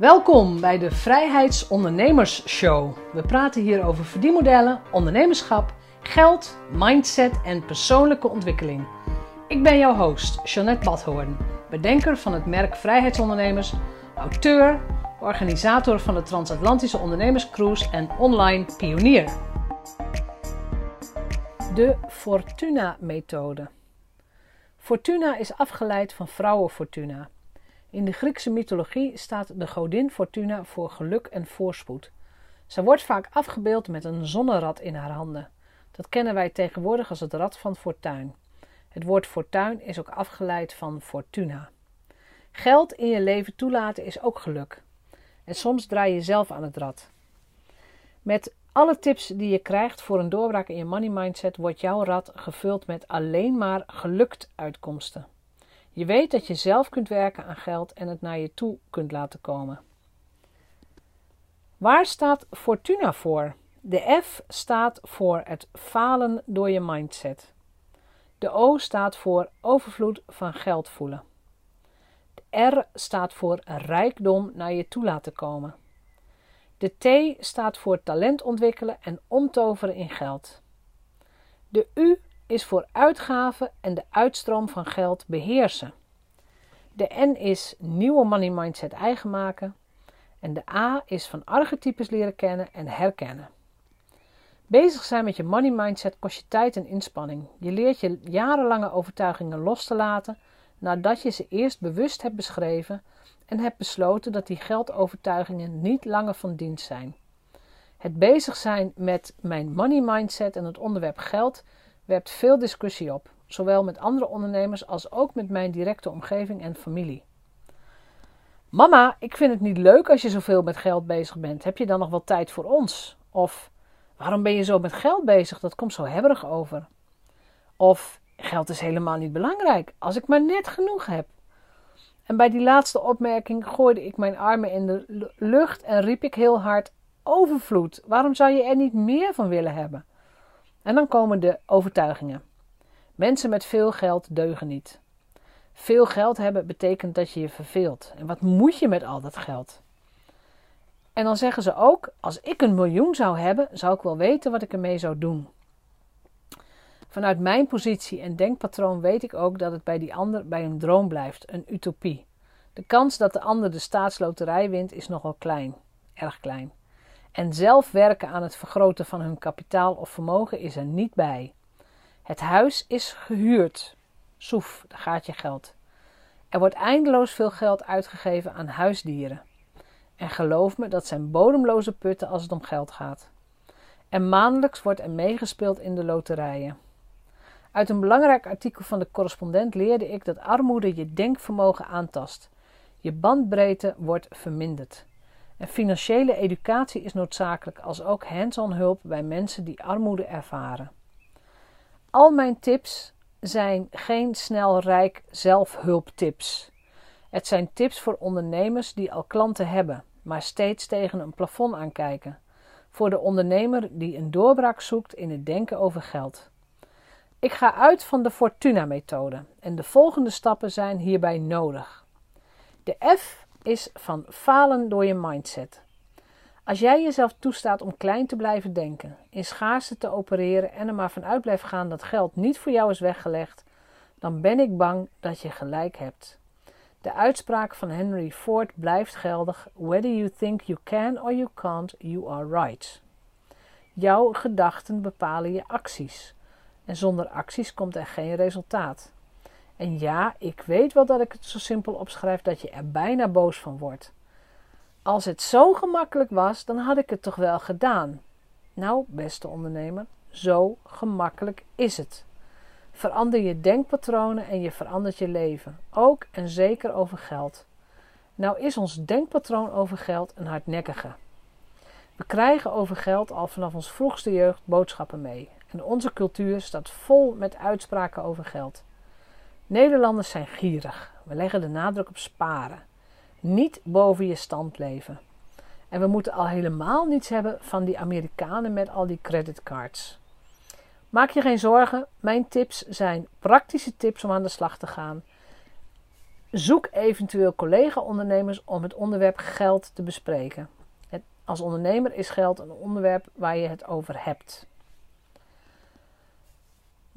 Welkom bij de Vrijheidsondernemers Show. We praten hier over verdienmodellen, ondernemerschap, geld, mindset en persoonlijke ontwikkeling. Ik ben jouw host, Jeanette Badhoorn, bedenker van het merk Vrijheidsondernemers, auteur, organisator van de Transatlantische Ondernemerscruise en online pionier. De Fortuna-methode. Fortuna is afgeleid van vrouwen Fortuna. In de Griekse mythologie staat de godin Fortuna voor geluk en voorspoed. Zij wordt vaak afgebeeld met een zonnerad in haar handen. Dat kennen wij tegenwoordig als het rad van fortuin. Het woord fortuin is ook afgeleid van fortuna. Geld in je leven toelaten is ook geluk. En soms draai je zelf aan het rad. Met alle tips die je krijgt voor een doorbraak in je money mindset wordt jouw rad gevuld met alleen maar gelukt uitkomsten. Je weet dat je zelf kunt werken aan geld en het naar je toe kunt laten komen. Waar staat Fortuna voor? De F staat voor het falen door je mindset. De O staat voor overvloed van geld voelen. De R staat voor rijkdom naar je toe laten komen. De T staat voor talent ontwikkelen en omtoveren in geld. De U is voor uitgaven en de uitstroom van geld beheersen. De N is nieuwe money mindset eigen maken. En de A is van archetypes leren kennen en herkennen. Bezig zijn met je money mindset kost je tijd en inspanning. Je leert je jarenlange overtuigingen los te laten nadat je ze eerst bewust hebt beschreven en hebt besloten dat die geldovertuigingen niet langer van dienst zijn. Het bezig zijn met mijn money mindset en het onderwerp geld werpt veel discussie op, zowel met andere ondernemers als ook met mijn directe omgeving en familie. Mama, ik vind het niet leuk als je zoveel met geld bezig bent. Heb je dan nog wel tijd voor ons? Of waarom ben je zo met geld bezig? Dat komt zo hebberig over. Of geld is helemaal niet belangrijk als ik maar net genoeg heb. En bij die laatste opmerking gooide ik mijn armen in de lucht en riep ik heel hard: Overvloed, waarom zou je er niet meer van willen hebben? En dan komen de overtuigingen. Mensen met veel geld deugen niet. Veel geld hebben betekent dat je je verveelt. En wat moet je met al dat geld? En dan zeggen ze ook: als ik een miljoen zou hebben, zou ik wel weten wat ik ermee zou doen. Vanuit mijn positie en denkpatroon weet ik ook dat het bij die ander bij een droom blijft, een utopie. De kans dat de ander de staatsloterij wint is nogal klein, erg klein. En zelf werken aan het vergroten van hun kapitaal of vermogen is er niet bij. Het huis is gehuurd. Soef, daar gaat je geld. Er wordt eindeloos veel geld uitgegeven aan huisdieren. En geloof me, dat zijn bodemloze putten als het om geld gaat. En maandelijks wordt er meegespeeld in de loterijen. Uit een belangrijk artikel van de correspondent leerde ik dat armoede je denkvermogen aantast. Je bandbreedte wordt verminderd. En financiële educatie is noodzakelijk als ook hands-on hulp bij mensen die armoede ervaren. Al mijn tips zijn geen snel rijk zelfhulptips. Het zijn tips voor ondernemers die al klanten hebben, maar steeds tegen een plafond aankijken. Voor de ondernemer die een doorbraak zoekt in het denken over geld. Ik ga uit van de Fortuna-methode en de volgende stappen zijn hierbij nodig. De F is van falen door je mindset. Als jij jezelf toestaat om klein te blijven denken, in schaarste te opereren en er maar vanuit blijft gaan dat geld niet voor jou is weggelegd, dan ben ik bang dat je gelijk hebt. De uitspraak van Henry Ford blijft geldig: Whether you think you can or you can't, you are right. Jouw gedachten bepalen je acties. En zonder acties komt er geen resultaat. En ja, ik weet wel dat ik het zo simpel opschrijf dat je er bijna boos van wordt. Als het zo gemakkelijk was, dan had ik het toch wel gedaan. Nou, beste ondernemer, zo gemakkelijk is het. Verander je denkpatronen en je verandert je leven. Ook en zeker over geld. Nou is ons denkpatroon over geld een hardnekkige. We krijgen over geld al vanaf ons vroegste jeugd boodschappen mee. En onze cultuur staat vol met uitspraken over geld. Nederlanders zijn gierig. We leggen de nadruk op sparen. Niet boven je stand leven. En we moeten al helemaal niets hebben van die Amerikanen met al die creditcards. Maak je geen zorgen, mijn tips zijn praktische tips om aan de slag te gaan. Zoek eventueel collega-ondernemers om het onderwerp geld te bespreken. Als ondernemer is geld een onderwerp waar je het over hebt.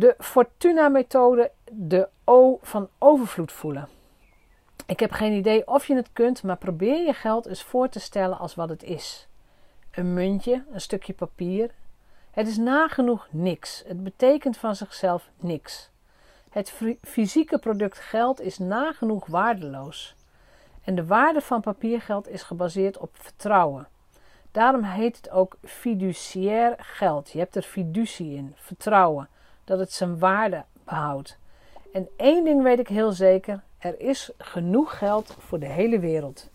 De Fortuna-methode, de O van overvloed voelen. Ik heb geen idee of je het kunt, maar probeer je geld eens voor te stellen als wat het is. Een muntje, een stukje papier. Het is nagenoeg niks. Het betekent van zichzelf niks. Het fysieke product geld is nagenoeg waardeloos. En de waarde van papiergeld is gebaseerd op vertrouwen. Daarom heet het ook fiduciair geld. Je hebt er fiducie in, vertrouwen, dat het zijn waarde behoudt. En één ding weet ik heel zeker: er is genoeg geld voor de hele wereld.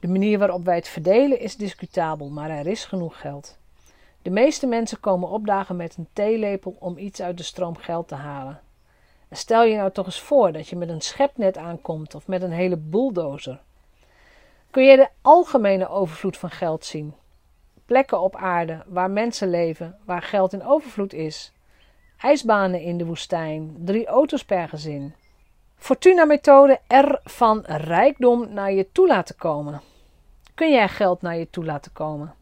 De manier waarop wij het verdelen is discutabel, maar er is genoeg geld. De meeste mensen komen opdagen met een theelepel om iets uit de stroom geld te halen. stel je nou toch eens voor dat je met een schepnet aankomt of met een hele bulldozer. Kun je de algemene overvloed van geld zien? Plekken op aarde waar mensen leven, waar geld in overvloed is. IJsbanen in de woestijn, drie auto's per gezin. Fortuna-methode R van rijkdom naar je toe laten komen. Kun jij geld naar je toe laten komen?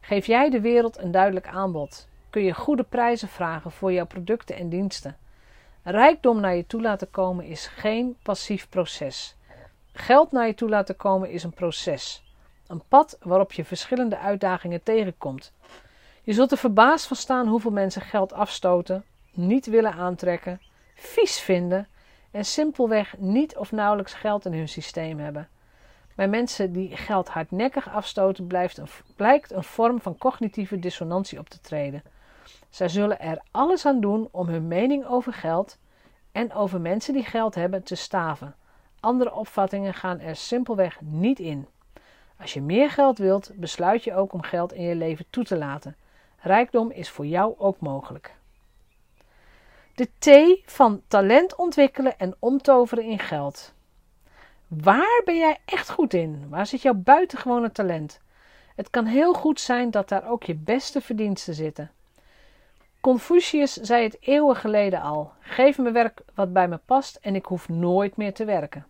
Geef jij de wereld een duidelijk aanbod? Kun je goede prijzen vragen voor jouw producten en diensten? Rijkdom naar je toe laten komen is geen passief proces. Geld naar je toe laten komen is een proces. Een pad waarop je verschillende uitdagingen tegenkomt. Je zult er verbaasd van staan hoeveel mensen geld afstoten, niet willen aantrekken, vies vinden en simpelweg niet of nauwelijks geld in hun systeem hebben. Bij mensen die geld hardnekkig afstoten, blijft een, blijkt een vorm van cognitieve dissonantie op te treden. Zij zullen er alles aan doen om hun mening over geld en over mensen die geld hebben te staven. Andere opvattingen gaan er simpelweg niet in. Als je meer geld wilt, besluit je ook om geld in je leven toe te laten. Rijkdom is voor jou ook mogelijk. De T van talent ontwikkelen en omtoveren in geld. Waar ben jij echt goed in? Waar zit jouw buitengewone talent? Het kan heel goed zijn dat daar ook je beste verdiensten zitten. Confucius zei het eeuwen geleden al: geef me werk wat bij me past en ik hoef nooit meer te werken.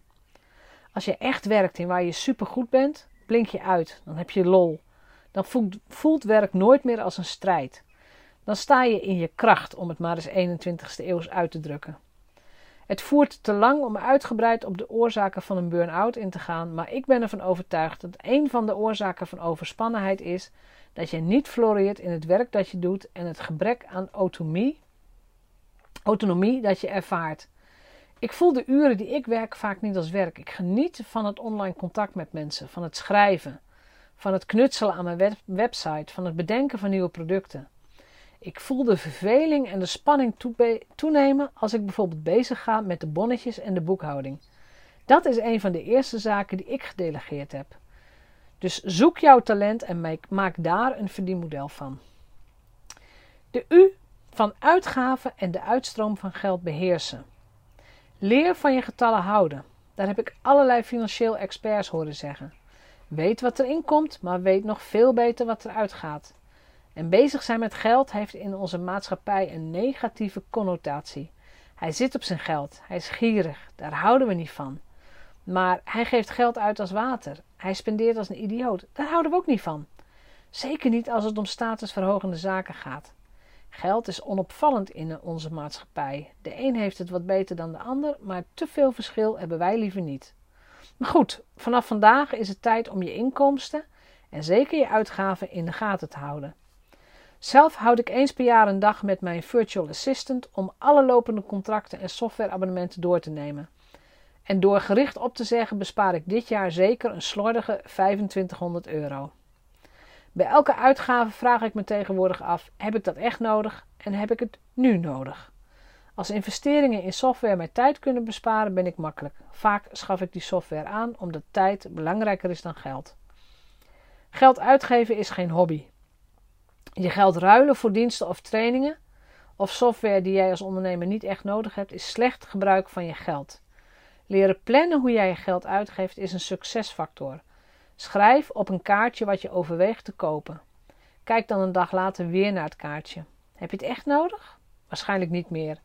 Als je echt werkt in waar je supergoed bent, blink je uit, dan heb je lol. Dan voelt, werk nooit meer als een strijd. Dan sta je in je kracht, om het maar eens 21ste eeuws uit te drukken. Het voert te lang om uitgebreid op de oorzaken van een burn-out in te gaan, maar ik ben ervan overtuigd dat een van de oorzaken van overspannenheid is dat je niet floreert in het werk dat je doet en het gebrek aan autonomie, autonomie dat je ervaart. Ik voel de uren die ik werk vaak niet als werk. Ik geniet van het online contact met mensen, van het schrijven, van het knutselen aan mijn website, van het bedenken van nieuwe producten. Ik voel de verveling en de spanning toenemen als ik bijvoorbeeld bezig ga met de bonnetjes en de boekhouding. Dat is een van de eerste zaken die ik gedelegeerd heb. Dus zoek jouw talent en maak daar een verdienmodel van. De U van uitgaven en de uitstroom van geld beheersen. Leer van je getallen houden. Daar heb ik allerlei financieel experts horen zeggen. Weet wat erin komt, maar weet nog veel beter wat eruit gaat. En bezig zijn met geld heeft in onze maatschappij een negatieve connotatie. Hij zit op zijn geld, hij is gierig, daar houden we niet van. Maar hij geeft geld uit als water, hij spendeert als een idioot, daar houden we ook niet van. Zeker niet als het om statusverhogende zaken gaat. Geld is onopvallend in onze maatschappij. De een heeft het wat beter dan de ander, maar te veel verschil hebben wij liever niet. Maar goed, vanaf vandaag is het tijd om je inkomsten en zeker je uitgaven in de gaten te houden. Zelf houd ik eens per jaar een dag met mijn virtual assistant om alle lopende contracten en softwareabonnementen door te nemen. En door gericht op te zeggen bespaar ik dit jaar zeker een slordige 2500 euro. Bij elke uitgave vraag ik me tegenwoordig af: heb ik dat echt nodig en heb ik het nu nodig? Als investeringen in software mij tijd kunnen besparen, ben ik makkelijk. Vaak schaf ik die software aan omdat tijd belangrijker is dan geld. Geld uitgeven is geen hobby. Je geld ruilen voor diensten of trainingen of software die jij als ondernemer niet echt nodig hebt, is slecht gebruik van je geld. Leren plannen hoe jij je geld uitgeeft is een succesfactor. Schrijf op een kaartje wat je overweegt te kopen. Kijk dan een dag later weer naar het kaartje. Heb je het echt nodig? Waarschijnlijk niet meer.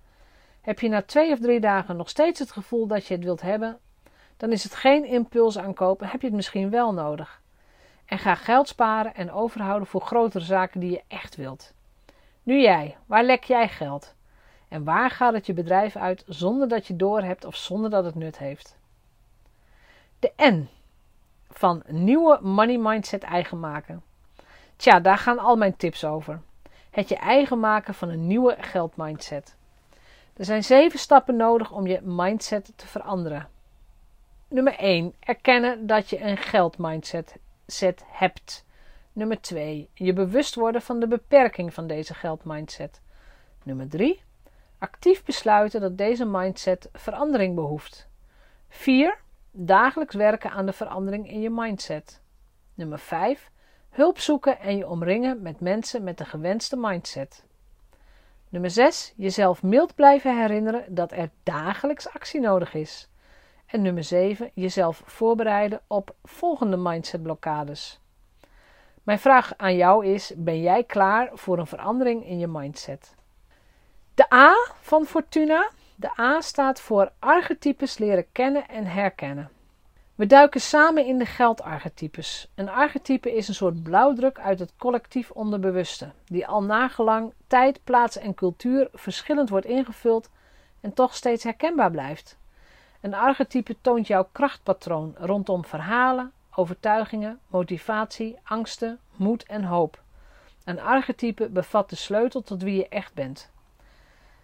Heb je na twee of drie dagen nog steeds het gevoel dat je het wilt hebben? dan is het geen impulsaankoop en heb je het misschien wel nodig. En ga geld sparen en overhouden voor grotere zaken die je echt wilt. Nu jij, waar lek jij geld? En waar gaat het je bedrijf uit zonder dat je doorhebt of zonder dat het nut heeft? De N van nieuwe money mindset eigen maken. Tja, daar gaan al mijn tips over. Het je eigen maken van een nieuwe geldmindset. Er zijn zeven stappen nodig om je mindset te veranderen. Nummer 1. Erkennen dat je een geldmindset set hebt. Nummer 2. Je bewust worden van de beperking van deze geldmindset. Nummer 3. Actief besluiten dat deze mindset verandering behoeft. 4. Dagelijks werken aan de verandering in je mindset. Nummer 5. Hulp zoeken en je omringen met mensen met de gewenste mindset. Nummer 6. Jezelf mild blijven herinneren dat er dagelijks actie nodig is. En nummer 7. Jezelf voorbereiden op volgende mindsetblokkades. Mijn vraag aan jou is: ben jij klaar voor een verandering in je mindset? De A van Fortuna. De A staat voor archetypes leren kennen en herkennen. We duiken samen in de geldarchetypes. Een archetype is een soort blauwdruk uit het collectief onderbewuste, die al nagelang tijd, plaats en cultuur verschillend wordt ingevuld en toch steeds herkenbaar blijft. Een archetype toont jouw krachtpatroon rondom verhalen, overtuigingen, motivatie, angsten, moed en hoop. Een archetype bevat de sleutel tot wie je echt bent.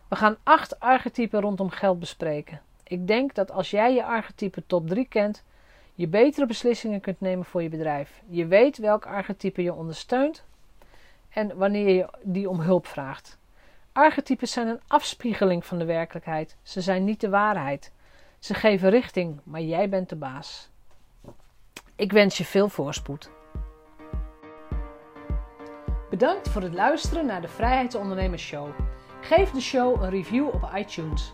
We gaan acht archetypen rondom geld bespreken. Ik denk dat als jij je archetype top 3 kent, je betere beslissingen kunt nemen voor je bedrijf. Je weet welk archetype je ondersteunt en wanneer je die om hulp vraagt. Archetypes zijn een afspiegeling van de werkelijkheid. Ze zijn niet de waarheid. Ze geven richting, maar jij bent de baas. Ik wens je veel voorspoed. Bedankt voor het luisteren naar de Vrijheidsondernemers Show. Geef de show een review op iTunes.